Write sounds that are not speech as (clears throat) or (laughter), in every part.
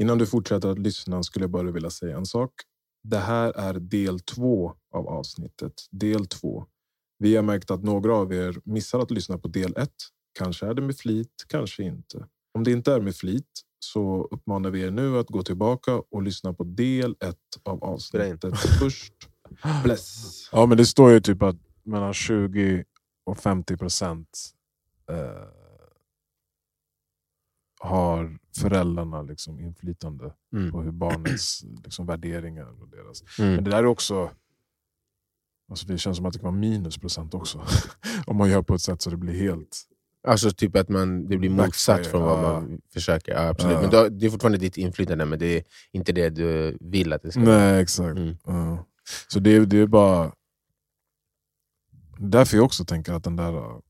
Innan du fortsätter att lyssna skulle jag bara vilja säga en sak. Det här är del två av avsnittet. Del två. Vi har märkt att några av er missar att lyssna på del ett. Kanske är det med flit, kanske inte. Om det inte är med flit så uppmanar vi er nu att gå tillbaka och lyssna på del ett av avsnittet (laughs) först. Bless. Ja, men det står ju typ att mellan 20 och 50 procent eh, har föräldrarna liksom inflytande Mm. på hur barnets (clears throat) liksom, värderingar och deras. Mm. Men det där är också... Alltså det känns som att det kan vara minusprocent också. (laughs) Om man gör på ett sätt så det blir helt... Alltså typ att man, det blir motsatt från vad ja. man försöker. Ja, absolut. Ja. Men då, det är fortfarande ditt inflytande, men det är inte det du vill att det ska Nej, exakt. Mm. Ja. Så det, är- det är bara... Därför jag också tänker att den där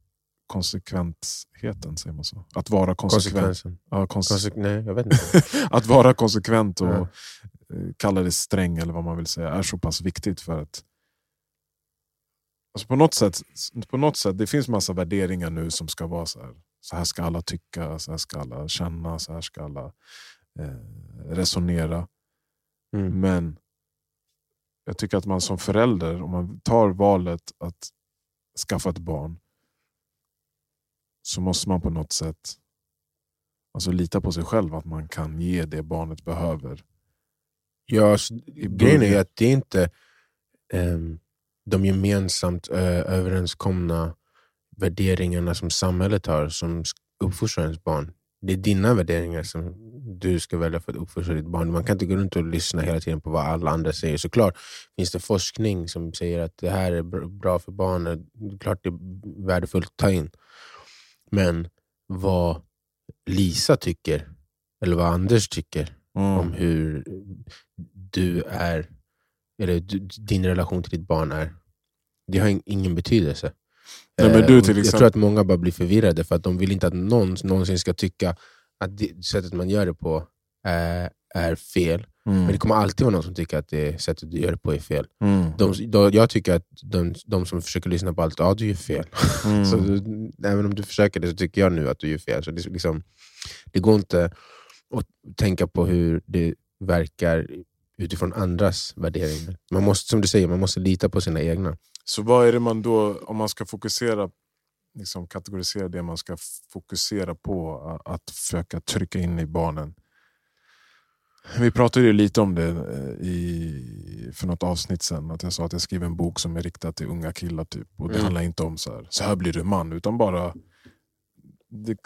konsekventheten, säger man så? Att vara konsekvent. Ja, konse- Konse nej, jag vet inte. (laughs) att vara konsekvent och Ja. eh, kalla det sträng eller vad man vill säga är så pass viktigt för att alltså på, något sätt, på något sätt, det finns massa värderingar nu som ska vara så här. Så här ska alla tycka, så här ska alla känna, så här ska alla eh, resonera. Mm. Men jag tycker att man som förälder, om man tar valet att skaffa ett barn, så måste man på något sätt alltså lita på sig själv att man kan ge det barnet behöver. Ja, I grejen är att det är inte ehm, de gemensamt uh, överenskomna värderingarna som samhället har som uppfostrar ens barn. Det är dina värderingar som du ska välja för att uppfostra ditt barn. Man kan inte gå runt och lyssna hela tiden på vad alla andra säger. Såklart finns det forskning som säger att det här är br- bra för barnet. Det är klart det är värdefullt att ta in. Men vad Lisa tycker, eller vad Anders tycker, om hur du är, eller din relation till ditt barn är. Det har in- ingen betydelse. Nej, men Eh, du till jag tror att många bara blir förvirrade för att de vill inte att någon någonsin ska tycka att det sättet man gör det på är, är fel. Mm. Men det kommer alltid vara någon som tycker att det sättet du gör det på är fel. Mm. De, då, jag tycker att de, de som försöker lyssna på allt, ja du gör fel. (laughs) Mm. Så du, även om du försöker det så tycker jag nu att du gör fel. Så det, liksom, det går inte att tänka på hur det verkar utifrån andras värderingar. Man måste, som du säger, man måste lita på sina egna. Så vad är det man då, om man ska fokusera, liksom kategorisera det man ska fokusera på att försöka trycka in i barnen. Vi pratade ju lite om det eh, i, för något avsnitt sen, att jag sa att jag skriver en bok som är riktad till unga killar. Typ. Och Det Mm. handlar inte om så här, så här blir du man, utan bara det,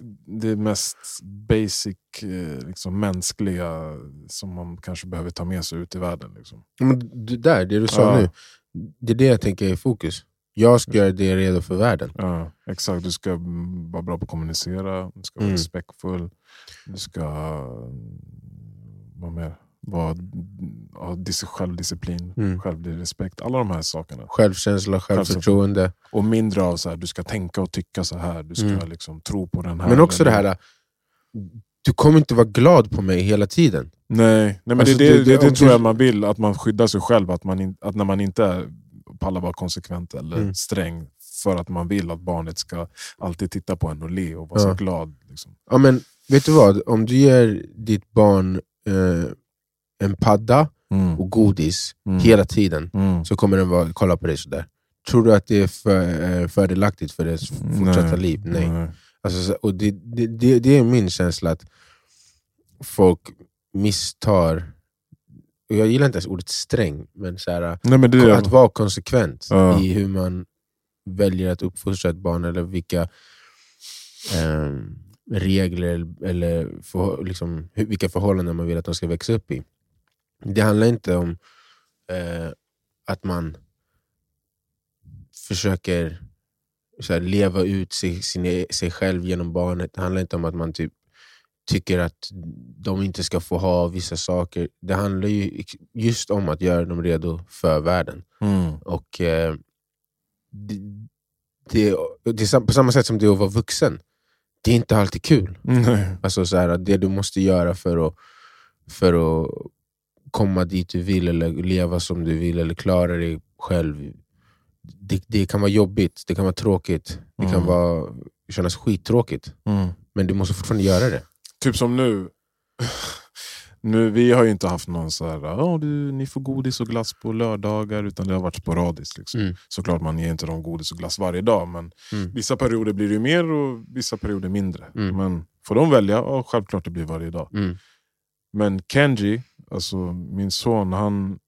det mest basic, eh, liksom, mänskliga som man kanske behöver ta med sig ut i världen. Liksom. Men det där, det du sa Ja. nu, det är det jag tänker är i fokus. Jag ska göra det redo för världen. Ja, exakt. Du ska vara bra på att kommunicera, du ska vara Mm. respektfull, du ska vad mer? Ha dis- självdisciplin, Mm. självrespekt. Alla de här sakerna. Självkänsla, självförtroende. Och mindre av så här, du ska tänka och tycka så här, du ska Mm. liksom tro på den här. Men också det här, du kommer inte vara glad på mig hela tiden. Nej, nej men Alltså, det, det, det- det, tror jag man vill, att man skyddar sig själv. Att, man in, att när man inte är, pallar vara konsekvent eller Mm. sträng, för att man vill att barnet ska alltid titta på en och le och vara Ja. så glad. Liksom. Ja, men vet du vad? Om du ger ditt barn eh, en padda Mm. och godis Mm. hela tiden Mm. så kommer den vara, kolla på dig sådär. Tror du att det är för, eh, fördelaktigt för dess fortsatta Nej. liv? Nej. Alltså, så- och det, det, det, det är min känsla att folk misstar, jag gillar inte ens ordet sträng, men så här, Nej, men det att vara konsekvent Ja. i hur man väljer att uppfostra ett barn eller vilka ehm, regler eller för, liksom, vilka förhållanden man vill att de ska växa upp i. Det handlar inte om eh, att man försöker här, leva ut sig, sin, e- sig själv genom barnet. Det handlar inte om att man typ tycker att de inte ska få ha vissa saker. Det handlar ju just om att göra dem redo för världen. Mm. Och eh, det, det, det på samma sätt som det är att vara vuxen. Det är inte alltid kul. Nej. Alltså så här, det du måste göra för att, för att komma dit du vill, eller leva som du vill, eller klara dig själv. Det, det kan vara jobbigt, det kan vara tråkigt, det kan Mm. vara, kännas skittråkigt. Mm. Men du måste fortfarande göra det. Typ som nu, Nu, vi har ju inte haft någon så här, "Ja, du, ni får godis och glass på lördagar, utan det har varit sporadiskt. Liksom. Mm. Såklart man ger inte dem godis och glass varje dag, men Mm. vissa perioder blir det mer och vissa perioder mindre. Mm. Men får de välja, ja, självklart det blir varje dag. Mm. Men Kenji, alltså min son, han,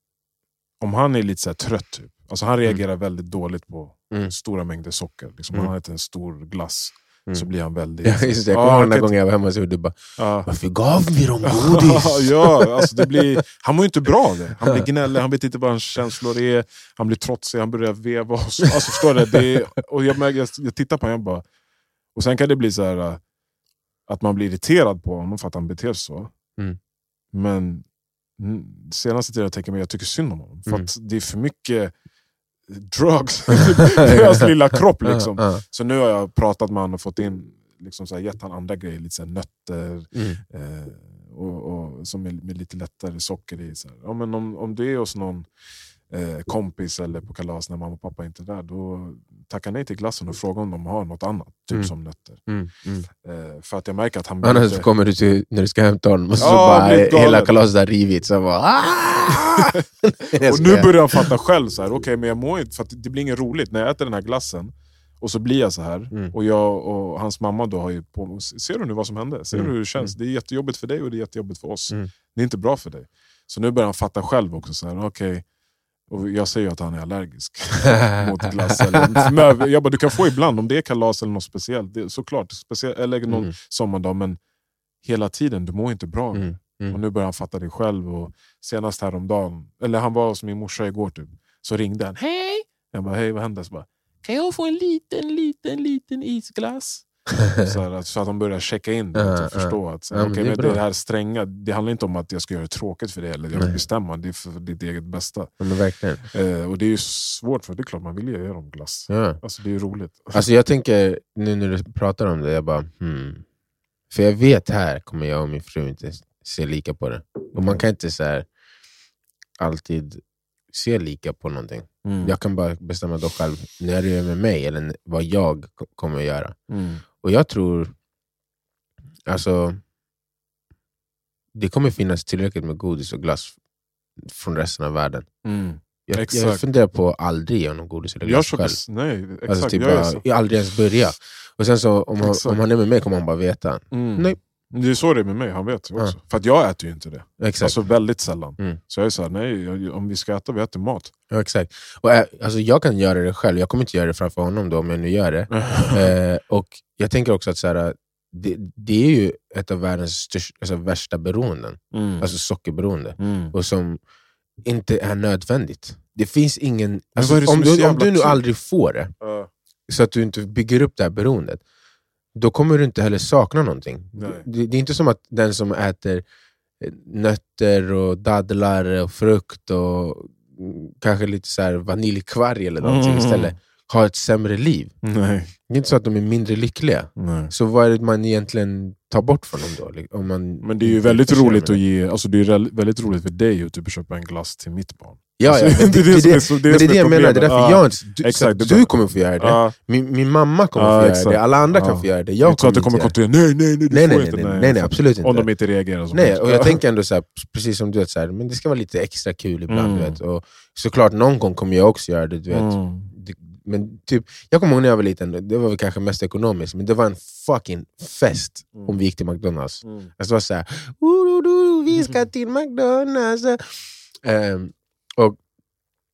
om han är lite så trött, typ, alltså han reagerar väldigt dåligt på Mm. stora mängder socker. Liksom, Mm. Om han äter en stor glass Mm. så blir han väldigt... Ja, just det. Jag Ja, kommer ihåg han den gången jag var hemma hos du bara Ja. Varför gav vi dem (laughs) godis? ja, alltså det blir, han mår ju inte bra av det. Han blir (laughs) gnällig, han vet inte vad hans känslor är, han blir trotsig, han börjar veva. Och så, alltså, förstår du? Det är, och jag, jag, jag tittar på honom bara... Och sen kan det bli så här äh, att man blir irriterad på honom för att han beter sig så. Mm. Men senaste tiden jag tänkt mig jag tycker synd om honom. För Mm. att det är för mycket drugs (laughs) i hans lilla kropp. Liksom. Så nu har jag pratat med honom och fått in, liksom så här, gett honom andra grejer, lite så här, nötter. Mm. Eh, och, och, som är med lite lättare socker i. Så här. Ja, men om, om du är hos någon eh, kompis eller på kalas när mamma och pappa inte är där, då tacka nej till glassen och fråga om de har något annat, typ Mm. som nötter. Mm. Mm. Eh, för att jag märker att han Annars lite- kommer du till, när du ska hämta honom och så, Ja, bara hela kalaset har rivits. Bara, "Ah!" (laughs) Och nu börjar han fatta själv, så här, okej men jag mår inte, för det blir inget roligt när jag äter den här glassen och så blir jag så här. Mm. Och jag och hans mamma då har ju på Ser du nu vad som hände? Ser Mm. du hur det känns? Det är jättejobbigt för dig och det är jättejobbigt för oss. Mm. Det är inte bra för dig. Så nu börjar han fatta själv också. Så här, okej. Och jag säger ju att han är allergisk (laughs) mot glass. Eller, men jag bara, du kan få ibland om det är kalas eller något speciellt. Det, såklart, speciellt, eller någon Mm. sommardag. Men hela tiden, du mår inte bra. Mm. Mm. Och nu börjar han fatta det själv. Och senast häromdagen, eller han var hos min morsa igår, typ, så ringde han. Hej! Jag bara, hej vad händer? Så bara, kan jag få en liten, liten, liten isglass? (laughs) så, här, att- så att de börjar checka in det och förstå att så, här, okej, det det, här stränga, det handlar inte om att jag ska göra det tråkigt för dig eller jag vill bestämma, det är för ditt eget bästa. Ja, men verkligen. Eh, och det är ju svårt, för det är klart man vill ju ge dem glass. Ja. Alltså, det är ju roligt. Alltså jag tänker, nu när du pratar om det, jag bara hmm. För jag vet här kommer jag och min fru inte se lika på det. Och man kan inte så här, alltid se lika på någonting. Mm. Jag kan bara bestämma då själv när det är med mig eller vad jag ko- kommer att göra. Mm. Och jag tror, alltså, det kommer finnas tillräckligt med godis och glass från resten av världen. Mm. Jag, jag Exakt. funderar på att aldrig göra någon godis eller Jag glass köper, själv. nej, exakt. Alltså typ jag jag aldrig ens börja. Och sen så om han, om han är med mig kommer han bara veta. Mm. Nej. Det är så det är med mig, han vet också. För att jag äter ju inte det. Exakt. Alltså väldigt sällan. Mm. Så jag är såhär, nej, om vi ska äta, vi äter mat. Ja, exakt. Och, äh, alltså, jag kan göra det själv, jag kommer inte göra det framför honom då, om jag nu gör det. (laughs) eh, och Jag tänker också att så här, det, det är ju ett av världens största, alltså, värsta beroenden, Mm. alltså sockerberoende. Mm. Och som inte är nödvändigt. Det finns ingen... Alltså, det om, du, om du nu aldrig får det, Ja. så att du inte bygger upp det här beroendet, då kommer du inte heller sakna någonting. Det, det är inte som att den som äter eh, nötter och dadlar och frukt och mm, kanske lite så här vaniljkvarg eller någonting Mm. istället har ett sämre liv. (laughs) Nej. Det är inte så att de är mindre lyckliga. Nej. Så vad är det man egentligen tar bort från dem då? Om man Men det är ju väldigt roligt det? att ge, alltså det är väldigt roligt för dig att typ köpa en glass till mitt barn. Ja, ja, Alltså, det, det, (laughs) det, är det det jag menar, det är därför Ja. jag inte... Du, Exakt, det du kommer få göra det, Ja. min, min mamma kommer Ja, få göra det, alla andra kan få göra det. Det Jag inte så att du kommer det. kontrollera, nej nej nej, du Nej, nej, inte. nej, nej, nej, absolut inte. Om de inte reagerar som Nej, och jag tänker ändå så här, precis som du vet, så här, men det ska vara lite extra kul ibland. Mm. Du vet. Och såklart, någon gång kommer jag också göra det. Du vet. Mm. Men typ, jag kommer ihåg när jag var liten, det var väl kanske mest ekonomiskt, men det var en fucking fest Mm. om vi gick till McDonalds. Mm. Alltså, det var såhär, "Ooh, vi ska (laughs) till McDonalds. Ehm, och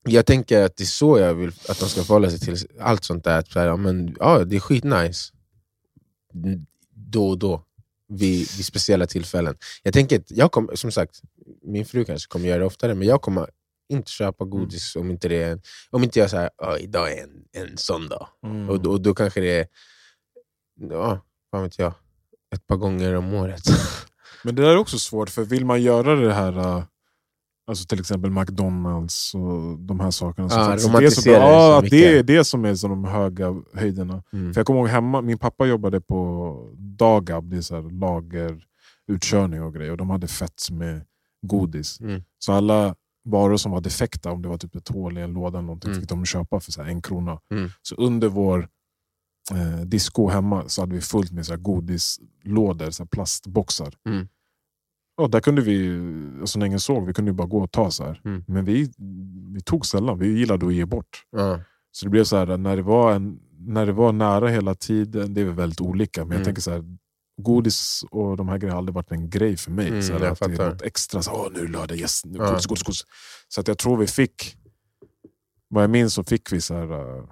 jag tänker att det är så jag vill att de ska förhålla sig till allt sånt där. Så här, men, ja, det är skitnice. Då och då. Vid, vid speciella tillfällen. Jag tänker jag kommer, som sagt, min fru kanske kommer göra det oftare, men jag kommer inte köpa godis om inte, det är, om inte jag säger att idag är en, en sån dag. Mm. Och, då- och då kanske det är, ja, vad vet jag, ett par gånger om året. (laughs) Men det där är också svårt, för vill man göra det här, äh, alltså till exempel McDonalds och de här sakerna, så faktiskt romantisera det, så, så ja, att mycket. det är det som är så de höga höjderna. Mm. För jag kommer ihåg hemma, min pappa jobbade på Dagab, det är så här lagerutkörning och grejer, och de hade fett med godis. Mm. Så alla varor som var defekta, om det var typ ett hål i en låda eller någonting, Mm. fick de köpa för så en krona. Mm. Så under vår eh, disco hemma så hade vi fullt med så här godislådor, så här plastboxar. Mm. ja, där kunde vi, alltså när ingen såg, vi kunde ju bara gå och ta så här. Mm. Men vi, vi tog sällan, vi gillade att ge bort. Ja. Så det blev så här, när det var, en, när det var nära hela tiden, det är väl väldigt olika. Men Mm. jag tänker så här, godis och de här grejerna har aldrig varit en grej för mig. Mm, så det är fattar. något extra, så, Åh, nu är det lördag, yes, nu, Ja. godis, godis, godis. Så att jag tror vi fick, vad jag minns så fick vi så här, uh,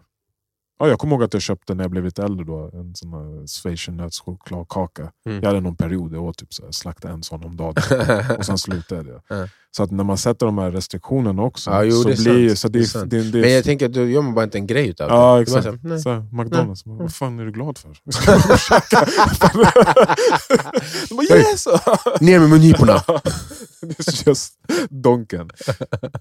ja, jag kommer ihåg att jag köpte när jag blev lite äldre då, en sån här schweizernötschokladkaka. Mm. Jag hade någon period, jag åt typ så här, slakta en sån om dagen. (laughs) och sen slutade jag. Ja. Så att när man sätter de här restriktionerna också, Ja, jo, så det blir sant. så Det är det, det, det, Men jag tänker att då gör man bara inte en grej utav det. Ja, exakt. så nej. Så här, McDonalds, bara, vad fan är du glad för? Ska du käka? (laughs) De bara, yes! (laughs) Ner med mungiporna! It's just donken.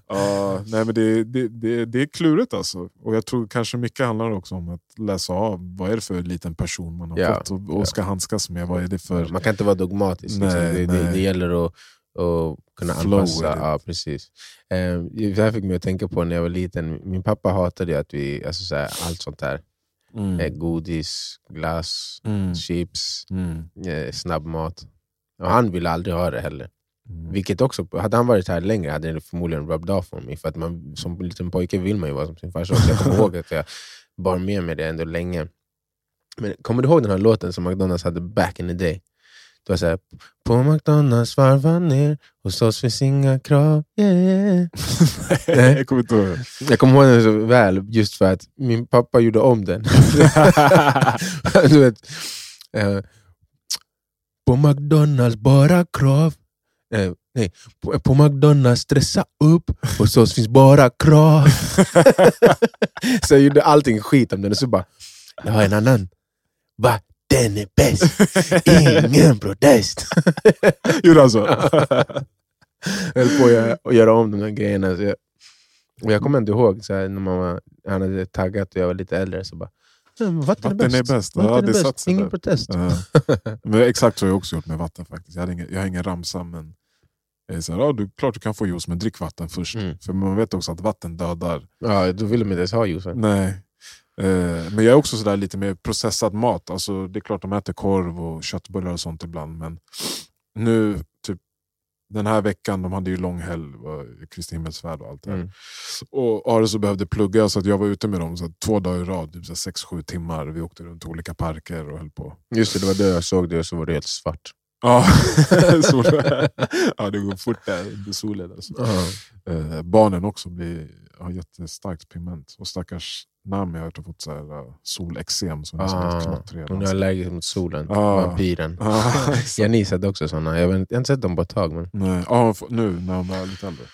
Ja, nej, men det, det, det, det är klurigt alltså. Och jag tror kanske mycket handlar också om att läsa av vad är det för liten person man har Ja, fått och, och ska handskas med. Vad är det för... Man kan inte vara dogmatisk. Nej, liksom. det, nej. det gäller att, att kunna Flow anpassa. Ja, precis. Eh, det här fick mig att tänka på när jag var liten. Min pappa hatade att vi, alltså så här, allt sånt här. Mm. Eh, godis, glass, Mm. chips, Mm. eh, snabbmat. Och han ville aldrig ha det heller. Mm. Vilket också, hade han varit här längre hade det förmodligen rubbed off on mig. För att man, som liten pojke vill man ju vara som sin farsa. Jag kommer ihåg att jag bar med mig det ändå länge. Men kommer du ihåg den här låten som McDonalds hade back in the day? Det var såhär, på McDonalds varva ner, hos oss finns inga krav. Yeah. (laughs) Nej. jag kommer inte ihåg. Jag kommer ihåg den så väl just för att min pappa gjorde om den. (laughs) (laughs) du vet, eh, på McDonalds bara krav. Eh, nej, på, på McDonalds stressa upp, hos oss finns bara krav. så jag gjorde allting skit om den och så bara, jag har en annan. Va? Den är bäst! Ingen protest! (laughs) Gjorde han så? Jag höll på att göra, att göra om de där grejerna. Så jag, och jag kommer inte ihåg så här, när man var, han hade taggat och jag var lite äldre. Så bara, "Ja, men vatten, Vatten är är bäst. bäst. Vatten Ja, är det bäst. Ingen där. protest. Ja. Men exakt så har jag också gjort med vatten faktiskt. Jag, hade ingen, jag har ingen ramsa men jag är så här, ja, du, klart du kan få juice men drick vatten först. Mm. För man vet också att vatten dödar. Ja, då vill de inte ens ha juicen. Nej. Eh, men jag är också sådär lite mer processad mat. Alltså, det är klart de äter korv och köttbullar och sånt ibland. Men nu, typ den här veckan, de hade ju lång helg, Kristi himmelsfärd och allt det här. Mm. Och Ares behövde plugga så att jag var ute med dem så att två dagar i rad, typ 6-7 timmar. Vi åkte runt olika parker och höll på. Just det, det var då jag såg det och så var det helt svart. Ja, (laughs) ja det går fort där under solen. Alltså. Eh, barnen också blir, har jättestarkt pigment. Och stackars Nami har jag fått så här, uh, solexem som är som ett Ah, knottrig. hon är allergisk mot solen. Ja. Vampyren. (laughs) Exakt. Janice hade också såna. Jag, har inte sett dem på ett tag. Men... Nej, får- nu när hon är lite äldre.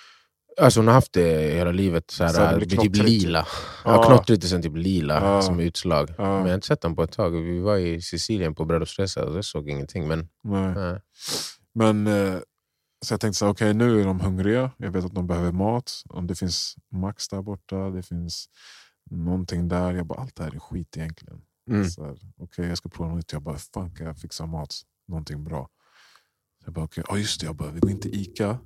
Alltså hon har haft det hela livet. Så här, Så det blir typ knottrigt, lila. Ja, Ja. knottrigt och sen typ lila Ja. som utslag. Ja. Men jag har inte sett dem på ett tag. Vi var i Sicilien på bröllopsresa och jag såg ingenting. Men, Nej. äh. Men eh, så jag tänkte så okej nu är de hungriga. Jag vet att de behöver mat. Om det finns Max där borta, det finns någonting där. Jag bara, allt det här är skit egentligen. mm. Så Okej, jag ska prova något nytt. Jag bara, fan kan jag fixa mat? Någonting bra. Jag bara, okej, ja just det. Jag bara, vi går in till Ica.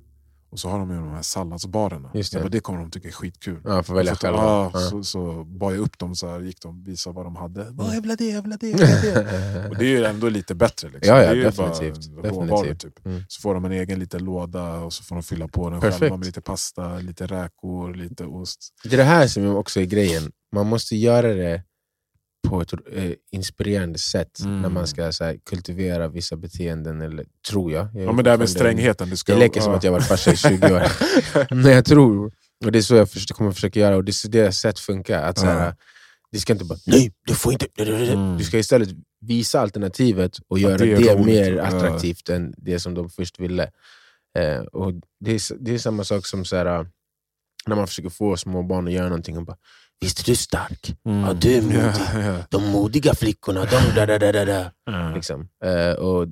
Och så har de ju de här salladsbarerna. Just det. Jag bara, det kommer de tycka är skitkul. Ja, får välja så, själva. Ja, Ja. Så, så bad jag upp dem, så här, gick de visade vad de hade. Mm. Jag vill ha det, jag vill ha det. Jag vill ha det. (laughs) Och det är ju ändå lite bättre. Liksom. Ja, ja, det är ju definitivt. bara råvaror. Typ. Mm. Så får de en egen liten låda och så får de fylla på den Perfekt. själva med lite pasta, lite räkor, lite ost. Det är det här som också är grejen. Man måste göra det på ett eh, inspirerande sätt Mm. när man ska så här, kultivera vissa beteenden, eller, tror jag. jag Ja, men det här med strängheten. Det, ska, Det leker som ja. att jag varit farsa i 20 år. (laughs) Men jag tror, och det är så jag förs- kommer försöka göra, och det är så deras sätt funkar. Att så här, Ja. Det ska inte bara, nej, du får inte... Mm. Du ska istället visa alternativet och göra det det, roligt, mer ja. attraktivt än det som de först ville. Eh, och det, är, det är samma sak som så här, äh, när man försöker få små barn att göra någonting och bara Visst är du stark? Mm. Ja, du är modig. Ja, ja. De modiga flickorna, de da da da da da. Ja. Liksom. Eh, och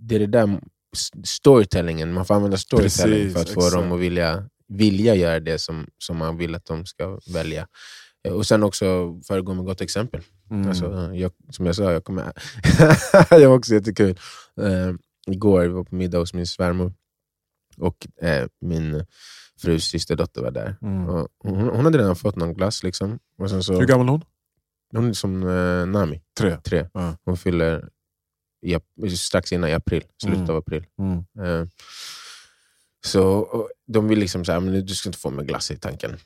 det är det där storytellingen, man får använda storytelling Precis, för att få exakt. dem att vilja, vilja göra det som, som man vill att de ska välja. Eh, Och sen också föregå med gott exempel. Mm. Alltså, eh, jag, som jag sa, jag kommer... (laughs) det var också jättekul. Uh, igår var på middag hos min svärmor och eh, min frus systerdotter var där. Mm. Och hon, hon hade redan fått någon glass. Liksom. Och sen så, Hur gammal är hon? hon är som eh, Nami, Tre. tre. Ja. Hon fyller i, strax innan i april, slutet Mm. av april. Mm. Eh, Så de vill liksom säga, men du ska inte få med glass i tanken.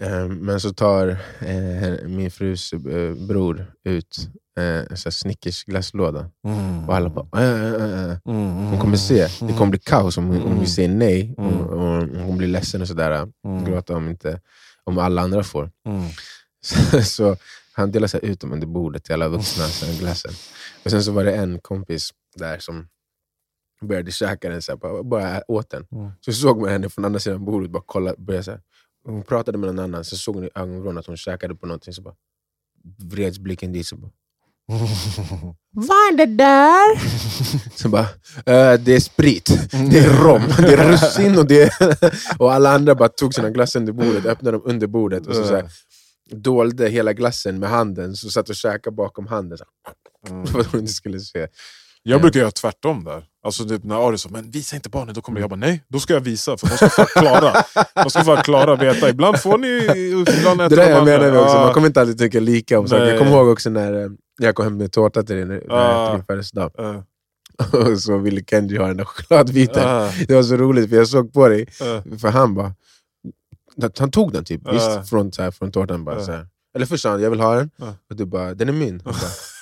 Eh, Men så tar eh, min frus eh, bror ut eh, här Snickers glasslåda. Mm. Och alla bara, äh, äh, äh. Mm, mm, hon kommer se, det kommer bli kaos om, om Mm. vi säger nej. Mm. Och, och hon kommer bli ledsen och sådär. mm, Gråta om, inte, om alla andra får. mm. (laughs) Så, så han delade sig ut dem under bordet till alla vuxna, så glassen. Och sen så var det en kompis där som började käka den, så här, bara, bara åt den. Mm. Så såg man henne från andra sidan bordet, bara kolla, började så här. hon pratade med någon annan, så såg hon i ögonvrån att hon käkade på någonting, så bara vreds blicken dit. Så bara, Vad är det där? Så bara, "Eh, det är sprit, det är rom, det är russin och det är... Och alla andra bara tog sina glass under bordet, öppnade dem under bordet och så, så här, dolde hela glassen med handen, så satt och käkade bakom handen. Så, Mm. (laughs) för att hon inte skulle se. Jag brukar göra tvärtom där. Alltså typ när Ari sa men visa inte barnen, då kommer jag bara nej, då ska jag visa. För de ska få klara. De ska få klara veta. Ibland får ni, ibland Det äter där de jag menar vi också, man kommer inte alltid tycka lika om saker. Jag kommer ihåg också när eh, jag kom hem med tårta till din, när- Ja. till din födelsedag. Eh, (laughs) Och så ville Kenji ha den där chokladbiten. eh, Det var så roligt för jag såg på dig, eh. för han bara... Han tog den typ, visst? Från, så här, från tårtan bara. Så här. Eller först sa han, jag vill ha den. Och du bara, den är min. (laughs)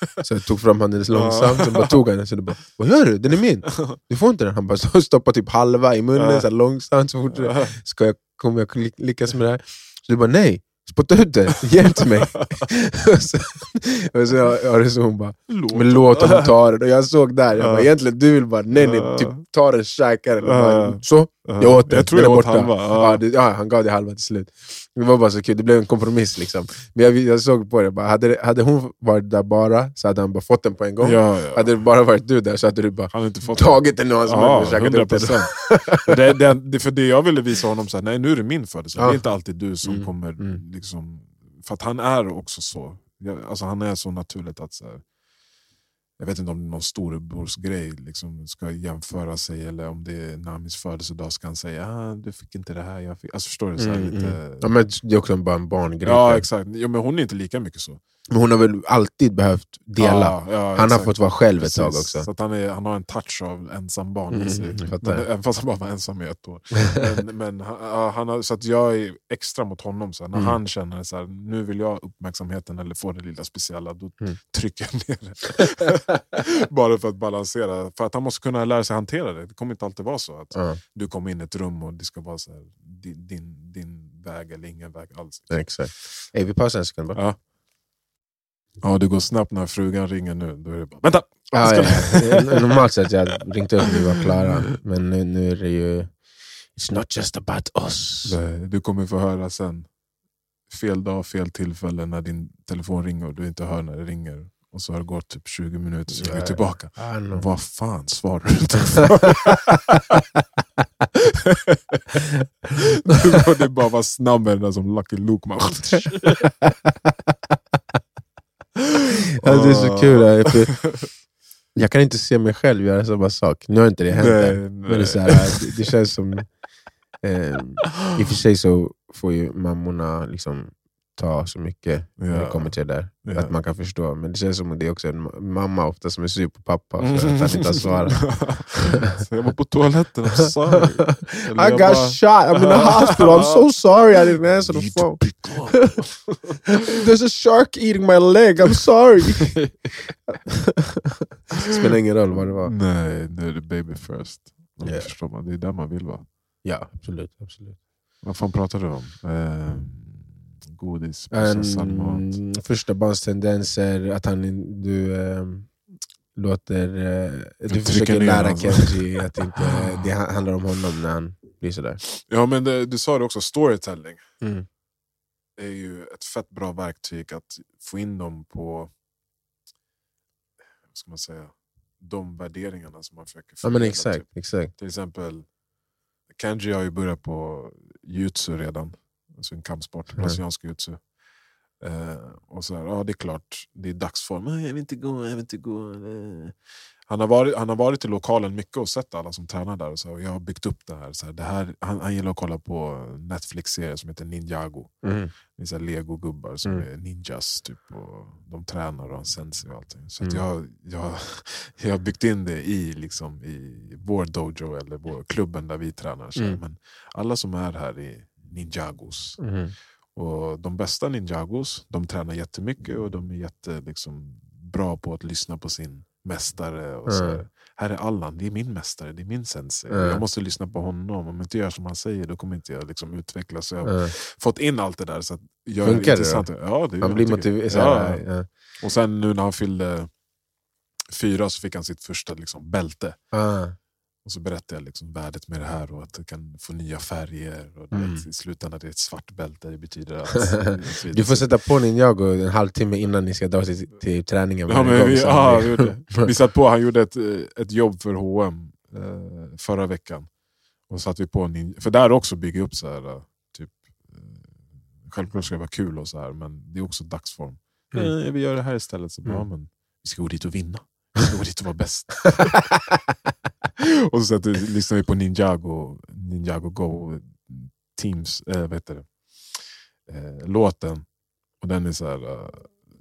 (laughs) Så jag tog fram handen långsamt, så bara tog han den. Så bara, vad gör du? Den är min. (laughs) Du får inte den. Han bara, så stoppar typ halva i munnen så långsamt. Så fort ska jag, kommer jag ly- lyckas med det här? Så du bara, nej. Spotta ut den, ge den till mig. (laughs) och så, och så har det så hon bara, Låt. men låt honom ta den. Och jag såg där, jag Ja. bara, egentligen du vill bara, nej nej, typ, ta den, käka den. Bara, Så, jag åt den, Jag tror den är borta. halva. Ja, det, ja, han gav det halva till slut. Det var bara så kul, det blev en kompromiss. Liksom. Men jag, jag såg på det, bara, hade, det- hade hon varit där bara så hade han bara fått den på en gång. Ja, ja. Hade det bara varit du där så hade du bara Han inte fått tagit den och käkat 100 upp den. det, det, det, för det jag ville visa honom, så här, nej nu är det min födelsedag. Det är inte alltid du som Mm, kommer... Liksom, för att han är också så. Jag, alltså, han är så naturligt att... Så här, jag vet inte om det är någon storebrorsgrej, liksom, ska jämföra sig eller om det är Namis födelsedag ska han säga ah, du fick inte det här, jag fick... Alltså förstår du? Så här, Mm, lite... mm. Ja, men det är också bara en barngrej. Ja exakt, jo, men hon är inte lika mycket så. Men hon har väl alltid behövt dela. Ja, ja, han har fått vara själv ett Precis. tag också. Så att han, är, han har en touch av ensam barn Mm, i sig. även fast han bara var ensam i ett år. Men, (laughs) men han, han har, så att jag är extra mot honom. Så här, när Mm. han känner så här, nu vill jag uppmärksamheten eller få det lilla speciella, då Mm. trycker jag ner det. (laughs) bara för att balansera. För att han måste kunna lära sig hantera det. Det kommer inte alltid vara så att du kommer in i ett rum och det ska vara så här, din, din, din väg eller ingen väg alls. exakt. Hey, vi pausar en sekund bara. Ja. Ja, det går snabbt när frugan ringer nu. Då är det bara, vänta! Ja, Ska- ja. Normalt sett jag ringt upp när vi var klara, men nu, nu är det ju... It's not just about us. Nej, Du kommer få höra sen. Fel dag, fel tillfälle när din telefon ringer och du inte hör när det ringer. Och så har det gått typ 20 minuter så ringer du tillbaka. Vad fan svarar du inte? (laughs) (laughs) Du borde bara vara snabb med den där som Lucky Luke. (laughs) Ja, det är så kul. här, för (laughs) Jag kan inte se mig själv göra samma sak. Nu har inte det hänt Nej, än. Men det, är så nej. här, det, det känns som... (laughs) Eh, I och för sig så får ju mammorna liksom ta så mycket när det Ja. kommer till det där. Ja. Att man kan förstå. Men det känns som att det är också en ma- mamma ofta som är sur på pappa för att han inte har (laughs) svarat. Jag var på toaletten, I'm sorry. (laughs) Eller I got bara- shot, I'm in the hospital, I'm so sorry I didn't answer the phone. (laughs) There's a shark eating my leg, I'm sorry. Spelar ingen roll vad det var. Nej, nu är det baby first. Ja. man. Det är där man vill vara. Ja, absolut. absolut. Vad fan pratar du om? Eh, godis, processad mat. En, första barns tendenser, att han, du ehm, låter... eh, du försöker lära. Kenji att inte det ha- handlar om honom när han blir sådär. Ja, men det, du sa det också, storytelling Mm. är ju ett fett bra verktyg att få in dem på vad ska man säga, de värderingarna som man försöker Ja men exakt. typ. exakt. Till exempel, Kenji har ju börjat på jutsu redan. Alltså en kampsport, Mm. brasiliansk jutsu. Eh, och så här, ja det är klart, det är dagsform. "Nej, Jag vill inte gå, jag vill inte gå. eh." Han har, varit, han har varit i lokalen mycket och sett alla som tränar där. Och så, och jag har byggt upp det här. Så här, det här han, han gillar att kolla på Netflix-serier som heter Ninjago. Mm. Det är Lego-gubbar som Mm. är ninjas. Typ, och de tränar och har sensei och allting. Så Mm. jag, jag, (laughs) jag har byggt in det i, liksom, i vår dojo eller vår klubben där vi tränar. Så. Mm. Men alla som är här är ninjagos. Mm. Och de bästa ninjagos, de tränar jättemycket och de är jätte, liksom, bra på att lyssna på sin mästare. Och så Mm. här, är Allan, det är min mästare, det är min sensei. Mm. Jag måste lyssna på honom. Om jag inte gör som han säger, då kommer inte jag liksom utvecklas. Så jag har Mm. fått in allt det där. Så att jag Funkar det. Ja, det jag blir motiverad. Ja. Ja. Och sen nu när han fyllde fyra så fick han sitt första liksom, bälte. Ah. Och så berättade jag liksom värdet med det här och att det kan få nya färger. Och Mm. I slutändan är det ett svart bälte, det betyder att... och så (laughs) vidare. Du får sätta på Ninjago en halvtimme innan ni ska dra till, till träningen. Ja, men vi, ja, (laughs) vi, satt på, han gjorde ett, eh, ett jobb för H&M eh, förra veckan. Och satt vi på en, för där också bygger upp så här, eh, typ, eh, självklart ska det vara kul och så här, men det är också dagsform. Mm. Eh, vi gör det här istället, så Mm. ja, men vi ska gå dit och vinna. Vi ska gå dit och vara bäst. (laughs) (laughs) och så satt, vi- lyssnade vi på Ninjago, Ninjago Go Teams, äh, vad heter det? Eh, låten. Och den är så här, eh,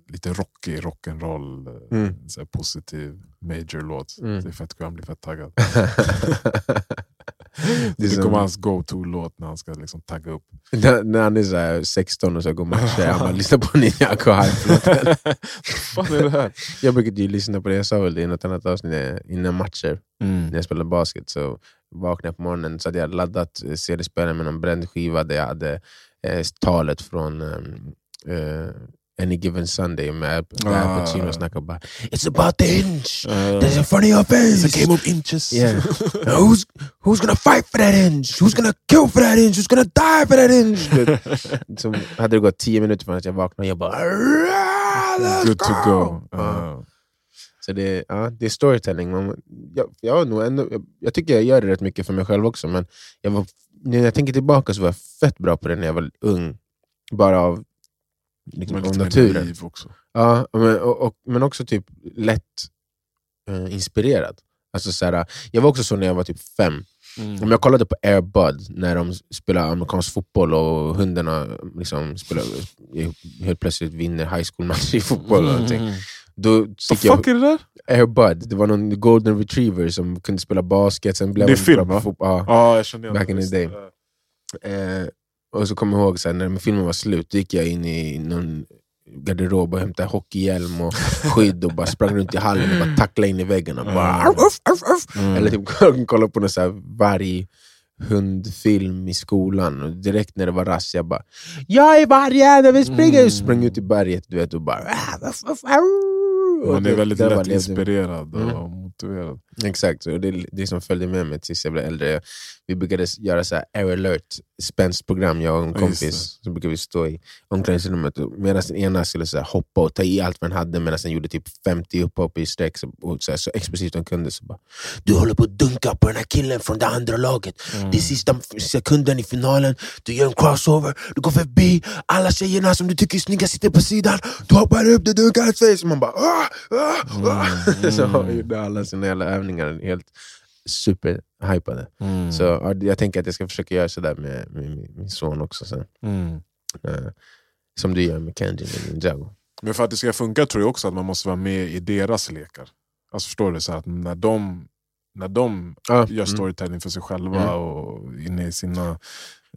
lite rockig, rock'n'roll, eh, Mm. så här positiv major-låt. Mm. Det är fett kul, han blir fett taggad. (laughs) (laughs) Det är kommer hans go-to-låt när han ska liksom tagga upp. när, när han är så här 16 och så går matcher, han bara lyssnar på Ninjago Hype-låten. (laughs) Vad fan är det här? Jag brukade ju lyssna på det, jag sa väl det i något annat avsnitt, eh, innan matcher. Mm. När jag spelade basket så vaknade jag på morgonen så hade jag laddat eh, CD-spelaren med någon bränd skiva där jag hade eh, talet från um, eh, Any Given Sunday med Al Ah. Pacino snackade bara It's about the inch Uh, that's in front of your face. it's a game of inches. Yeah. (laughs) who's, who's gonna fight for that inch? Who's gonna kill for that inch? Who's gonna die for that inch? (laughs) Som hade det gått tio minuter förrän jag vaknade och jag bara "Ah, let's Good to go. Uh, Så det, ja, det är storytelling. Man, jag, jag, nog ändå, jag, jag tycker jag gör det rätt mycket för mig själv också, men jag var, när jag tänker tillbaka så var jag fett bra på det när jag var ung. Bara av, liksom, av naturen. liv också. Ja, men, och, och, men också typ lätt eh, inspirerad. Alltså, så här, jag var också så när jag var typ fem. Mm. Om jag kollade på Air Bud när de spelar amerikansk fotboll och hundarna liksom spelar, helt plötsligt vinner high school-matcher i fotboll. Och. Mm. Då tycker jag, fuck är det där? Air Bud, det var någon golden retriever som kunde spela basket, sen blev Det är film, bra på. Ja. Ja, jag igen Back in the day. Eh, och så kommer jag ihåg, så här, när filmen var slut, då gick jag in i någon garderob och hämtade hockeyhjälm och skydd och bara sprang runt i hallen och bara tacklade in i väggen. Och bara, Mm. "Arf, arf, arf, arf." mm. Eller typ (laughs) kolla på någon så här varg hundfilm i skolan och direkt när det var rast jag bara Jag är vargen, jag vill springa! Mm. Sprang ut i berget du vet, och bara Man är väldigt bara lätt inspirerad Mm. Motiverad. Exakt, och det, det som följde med mig tills jag blev äldre. Vi brukade göra så här air alert spänstprogram, jag och en kompis. Så brukade vi stå i omklädningsrummet medan den ena skulle så hoppa och ta i allt han hade medan den gjorde typ 50 upphopp i sträck så, och så, här, så explosivt de kunde. Så bara, du håller på att dunka på den här killen från det andra laget. Mm. Det är sista sekunden i finalen, du gör en crossover, du går förbi alla tjejerna som du tycker är snygga sitter på sidan. Du hoppar upp, du dunkar hans face och man bara ah, ah, ah. Mm. (laughs) Så gjorde alla sina jävla övningar helt superhypade. Mm. Så ja, jag tänker att jag ska försöka göra sådär med, med min, min son också. Sen. Mm. Eh, som du gör med Kenji och Ninjago. Men för att det ska funka tror jag också att man måste vara med i deras lekar. Alltså förstår du? Så att när de, när de Ja, gör mm. storytelling för sig själva Mm. och inne i sina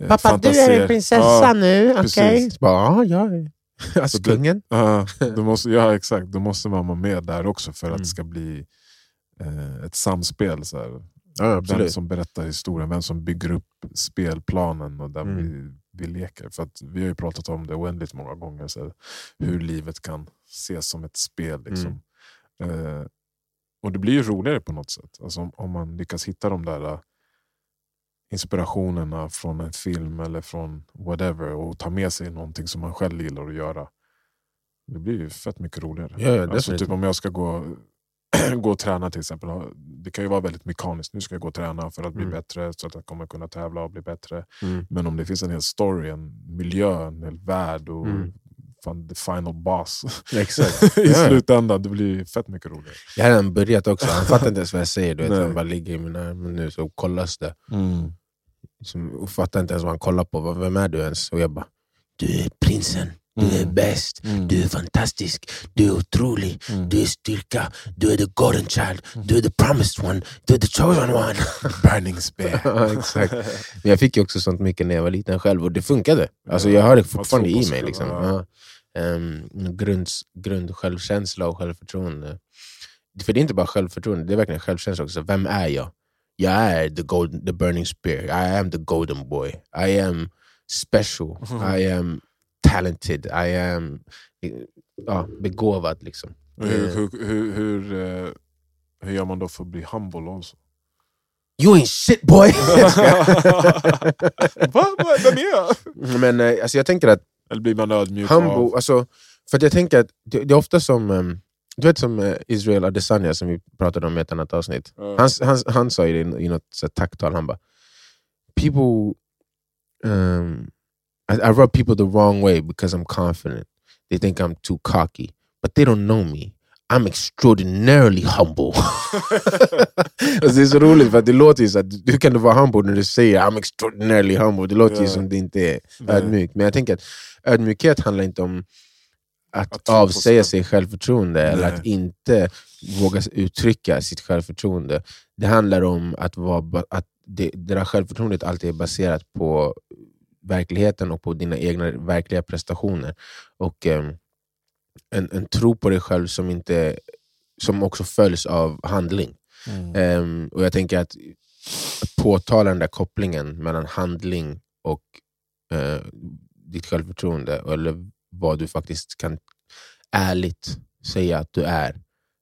eh, Pappa, fantasier. du är en prinsessa Ja, nu, okej? bara, Ja, jag är alltså, Så det- kungen. Ja, då måste, ja exakt, då måste man vara med där också för att Mm. det ska bli eh, ett samspel. Så här. Ja, Vem som berättar historien, vem som bygger upp spelplanen och där Mm. vi, vi leker. För att vi har ju pratat om det oändligt många gånger, så här, hur livet kan ses som ett spel. Liksom. Eh, och det blir ju roligare på något sätt. Alltså, om, om man lyckas hitta de där eh, inspirationerna från en film eller från whatever och ta med sig någonting som man själv gillar att göra. Det blir ju fett mycket roligare. Ja, ja, alltså, typ om jag ska gå, (clears throat) gå och träna till exempel. Det kan ju vara väldigt mekaniskt. Nu ska jag gå och träna för att bli Mm. bättre så att jag kommer kunna tävla och bli bättre. Mm. Men om det finns en hel story, en miljö, en hel värld och Mm. fan, the final boss. (laughs) Exakt. (laughs) I Ja. slutändan. Det blir fett mycket roligare. Jag har redan börjat också, han fattar inte ens vad jag säger. Du vet, han bara ligger i mina armar nu så kollas det. Mm. Som, fattar inte ens vad han kollar på. Vad- Vem är du ens? Och jag bara, du är prinsen. Du är Mm. bäst. Mm. Du är fantastisk. Du är otrolig. Mm. Du är styrka. Du är the golden child. Du är the promised one. Du är the chosen one. (laughs) Burning spear. (laughs) ja, exakt. Men jag fick ju också sånt mycket när jag var liten själv och det funkade. Alltså, jag har det fortfarande i mig. Liksom. ja. Ja. Ehm, grund, grund självkänsla och självförtroende. För det är inte bara självförtroende, det är verkligen självkänsla också. Vem är jag? Jag är the, golden, the burning spear. I am the golden boy. I am special. (laughs) I am talented. I am ja, begåvad. Liksom. Hur, hur, hur, hur, eh, hur gör man då för att bli humble också? You ain't shit boy! (laughs) (laughs) Va? Vem är jag? Men eh, alltså, jag tänker att Eller blir man ödmjuk Humble, av... alltså, för jag tänker att det, det är ofta som, ehm, du vet som eh, Israel Adesanya som vi pratade om i ett annat avsnitt. Ja. Han, han, han sa ju det i, något tacktal, han bara People, um, I, I rub people the wrong way because I'm confident. They think I'm too cocky. But they don't know me. I'm extraordinarily humble. (laughs) alltså det är så roligt för det låter ju så att hur kan du vara humble när du säger I'm extraordinarily humble? Det låter ju Ja. som det inte är ödmjukt. Men jag tänker att ödmjukhet handlar inte om att, Att avsäga sig självförtroende eller Nej. att inte våga uttrycka sitt självförtroende. Det handlar om att, vara, att det, det där självförtroendet alltid är baserat på verkligheten och på dina egna verkliga prestationer. Och ehm, en, en tro på dig själv som, inte, som också följs av handling. Mm. Ehm, och jag tänker att påtala den där kopplingen mellan handling och eh, ditt självförtroende, eller vad du faktiskt kan ärligt säga att du är.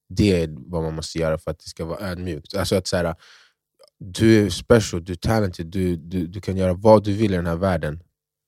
Det är vad man måste göra för att det ska vara ödmjukt. Alltså att så här, du är special, du är talented, du, du, du kan göra vad du vill i den här världen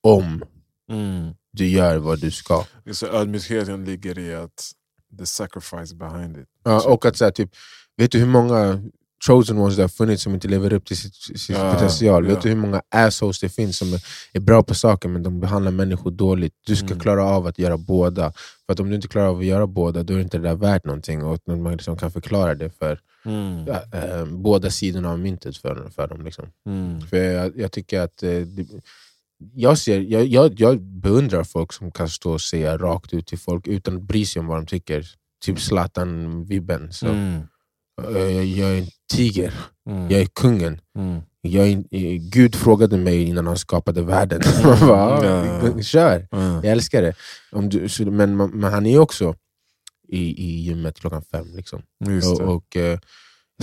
om Mm. du gör vad du ska. Det är Så ödmjukheten ligger i att the sacrifice behind it. Ja, och att så här, typ, vet du hur många chosen ones det har funnits som inte lever upp till sitt, sin Ja, potential? ja. Vet du hur många assholes det finns som är, är bra på saker men de behandlar människor dåligt? Du ska Mm. klara av att göra båda. För att om du inte klarar av att göra båda, då är inte det där värt någonting. Och att man liksom kan förklara det för Mm. eh, båda sidorna av myntet för, för dem. Liksom. Mm. För jag, jag tycker att eh, det, jag, ser, jag, jag, jag beundrar folk som kan stå och säga rakt ut till folk utan att bry sig om vad de tycker. Typ Zlatan-vibben. Mm. eh, Jag är en tiger, Mm. jag är kungen. Mm. Jag är, eh, Gud frågade mig innan han skapade världen. Man bara, Ja. "Ja, Kör, Mm. jag älskar det. Om du, men, men han är också i, i gymmet klockan fem. Liksom. Och, det. och, eh,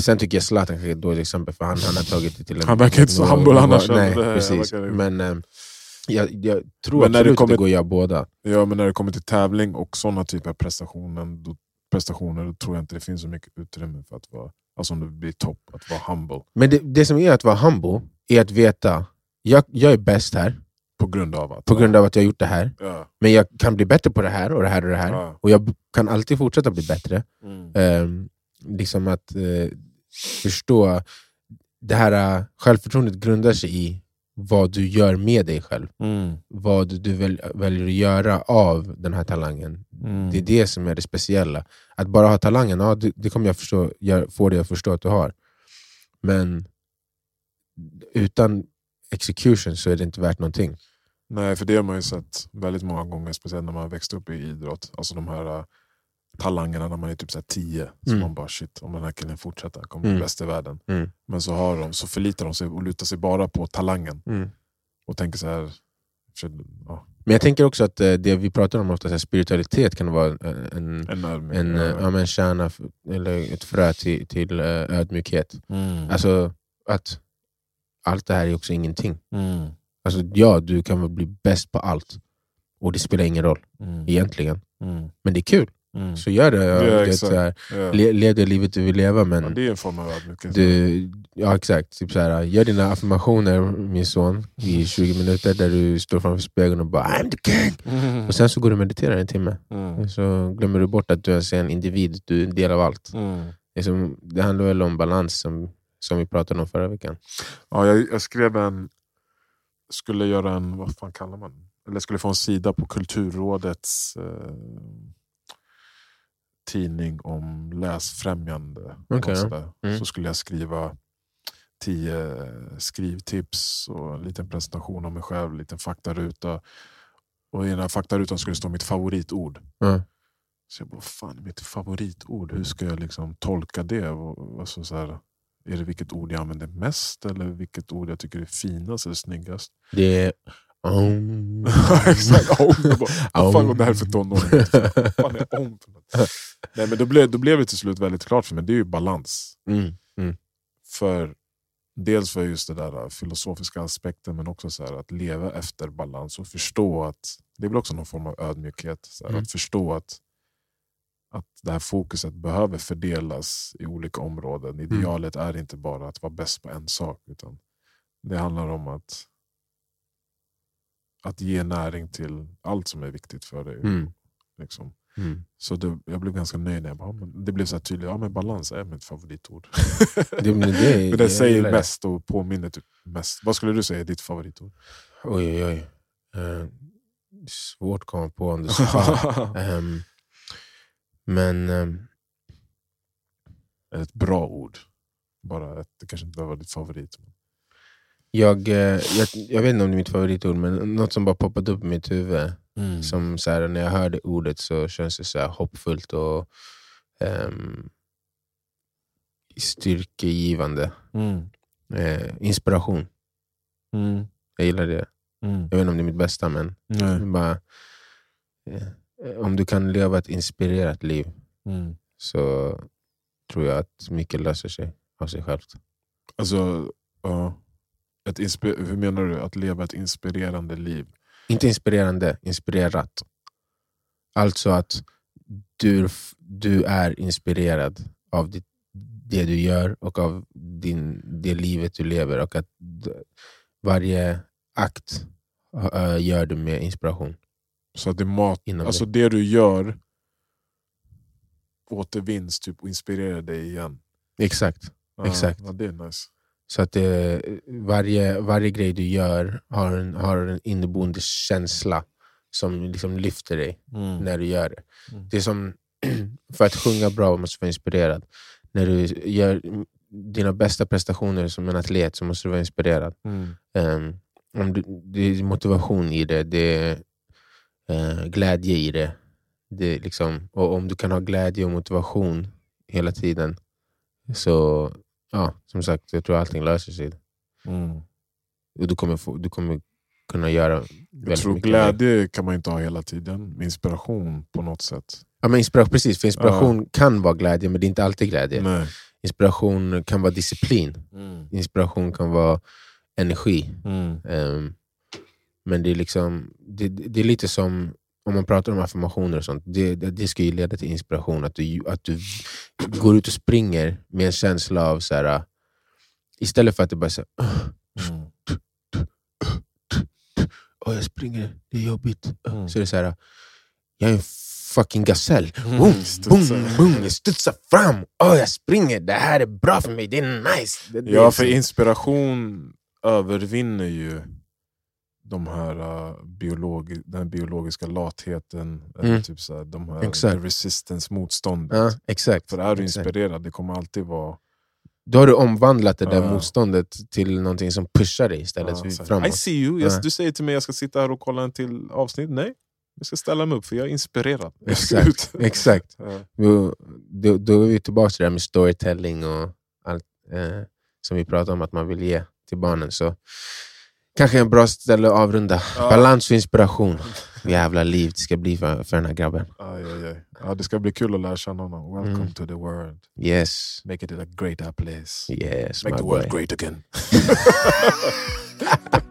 sen tycker jag Zlatan kanske är ett dåligt exempel, för han, han har tagit det till en... Han verkar inte så humble annars, Nej, precis. Men eh, jag, jag tror Men när det absolut att kommer- det går att göra båda. Ja, men när det kommer till tävling och sådana typer av prestationer då, prestationer, då tror jag inte det finns så mycket utrymme för att vara, alltså om det blir topp, att vara humble. Men det, det som är att vara humble är att veta, jag, jag är bäst här På grund av att... på grund av att jag gjort det här. Ja. Men jag kan bli bättre på det här och det här och det här. Ja. Och jag kan alltid fortsätta bli bättre. Mm. Ehm, liksom att eh, förstå, det här eh, självförtroendet grundar sig i vad du gör med dig själv. Mm. Vad du väl, väljer att göra av den här talangen. Mm. Det är det som är det speciella. Att bara ha talangen, ja, det, det kommer jag förstå, jag får dig att förstå att du har. Men utan execution så är det inte värt någonting. Nej, för det har man ju sett väldigt många gånger, speciellt när man har växt upp i idrott. Alltså de här uh, talangerna när man är typ så här 10. Så Mm. man bara shit, om den här killen fortsätter kommer Mm. bli bäst i världen. Mm. Men så, har de, så förlitar de sig och lutar sig bara på talangen. Och tänker så här, ja, Men jag tänker också att eh, det vi pratar om ofta, så här, spiritualitet kan vara en, en, en en, ja. men kärna, eller ett frö till, till ödmjukhet. Mm. Alltså att allt det här är också ingenting. Mm. Alltså, ja, du kan väl bli bäst på allt. Och det spelar ingen roll Mm. egentligen. Mm. Men det är kul. Mm. Så gör det. Ja, det exakt. så här, Ja. le, lev det livet du vill leva. Men Ja, det är en form av ödmjukhet. du, ja, exakt. Typ så här, gör dina affirmationer, min son, i 20 minuter där du står framför spegeln och bara I'm the king. Mm. Och sen så går du och mediterar en timme. Mm. Så glömmer du bort att du är en individ, du är en del av allt. Mm. Det, är som, det handlar väl om balans som, som vi pratade om förra veckan. Ja, jag, jag skrev en, skulle göra en, vad fan kallar man eller skulle få en sida på Kulturrådets eh, tidning om läsfrämjande. Sådär. Mm. Så skulle jag skriva tio skrivtips och en liten presentation av mig själv, en liten faktaruta. Och i den här faktarutan skulle det stå mitt favoritord. Ja. Så jag bara, fan mitt favoritord? Hur ska jag liksom tolka det? Alltså så här, är det vilket ord jag använder mest eller vilket ord jag tycker är finast eller snyggast? Det är... Om. (laughs) Exakt, om. Jag bara, Vad fan var det här för tonåring? Vad fan är om för något? (laughs) Nej, men då, blev, då blev det till slut väldigt klart för mig, det är ju balans. Mm. För Dels för just det där filosofiska aspekten men också så att leva efter balans och förstå att det är väl också någon form av ödmjukhet. Så här, Mm. Att förstå att, att det här fokuset behöver fördelas i olika områden. Idealet är inte bara att vara bäst på en sak utan det handlar om att, att ge näring till allt som är viktigt för dig. Mm. Liksom. Mm. Så det, jag blev ganska nöjd. när Jag bara, det blev så här tydligt, ja, men balans är mitt favoritord. (laughs) Det, (laughs) men det, det säger det. mest och påminner typ mest. Vad skulle du säga är ditt favoritord? Oj, oj, oj. Är svårt att komma på om det (laughs) ska. Ehm, men ehm, Ett bra ord. Bara ett, det kanske inte vara ditt favorit. jag, eh, jag, jag vet inte om det är mitt favoritord, men något som bara poppat upp i mitt huvud. Som så här, när jag hör det ordet så känns det så här hoppfullt och ehm, styrkegivande. Mm. Eh, inspiration. Mm. Jag gillar det. Mm. Jag vet inte om det är mitt bästa, men bara, eh, om du kan leva ett inspirerat liv Mm. så tror jag att mycket löser sig av sig självt. Alltså, ja. Ett inspi- hur menar du? Att leva ett inspirerande liv? Inte inspirerande, inspirerat. Alltså att du, du är inspirerad av det, det du gör och av din, det livet du lever. Och att varje akt äh, gör du med inspiration. Så att det, är mat, Inom alltså det du gör återvinns typ, och inspirerar dig igen. Exakt. Ja, Exakt. Ja, det är nice. Så att det, varje, varje grej du gör har en, har en inneboende känsla som liksom lyfter dig Mm. när du gör det. Mm. Det är som, (clears throat) för att sjunga bra måste du vara inspirerad. När du gör dina bästa prestationer som en atlet så måste du vara inspirerad. Mm. Ehm, om du, det är motivation i det, det är eh, glädje i det. det liksom, och om du kan ha glädje och motivation hela tiden så, ja, som sagt, jag tror allting löser sig. Mm. Och du kommer, få, du kommer kunna göra Jag tror glädje kan man inte ha hela tiden. Med inspiration på något sätt. Ja, men inspiration, precis, för inspiration kan vara glädje, men det är inte alltid glädje. Nej. Inspiration kan vara disciplin. Mm. Inspiration kan vara energi. Mm. Ehm, men det är, liksom, det, det är lite som, om man pratar om affirmationer och sånt, det, det, det ska ju leda till inspiration. Att du, att du går ut och springer med en känsla av, så här, istället för att det bara är så här, Mm. Åh, jag springer, det är jobbigt. Mm. Så är det så här, jag är en fucking gasell. Mm, Boom, boom, studsar. boom, jag studsar fram. Åh, jag springer, det här är bra för mig, det är nice. Det, är Ja, för inspiration övervinner ju de här uh, biologi den biologiska latheten, Mm. typ så här, de här Exakt. resistance motståndet. Ja, exakt. För är du inspirerad, det kommer alltid vara... Då har du omvandlat det där Ja. motståndet till någonting som pushar dig istället så här, I framåt. see you. Ja. Du säger till mig att jag ska sitta här och kolla en till avsnitt. Nej, jag ska ställa mig upp för jag är inspirerad. Exakt, (laughs) exakt. Då, då, är vi tillbaka till det här med storytelling och allt eh, som vi pratar om att man vill ge till barnen. Så kanske en bra ställe att avrunda. Ja. Balans och inspiration. Jävla liv det ska bli för, för den här grabben. Aj, aj, aj. Ja, det ska bli kul att lära känna honom. Welcome Mm. to the world. Yes, Make it a great place. yes Make the world boy. great again. (laughs)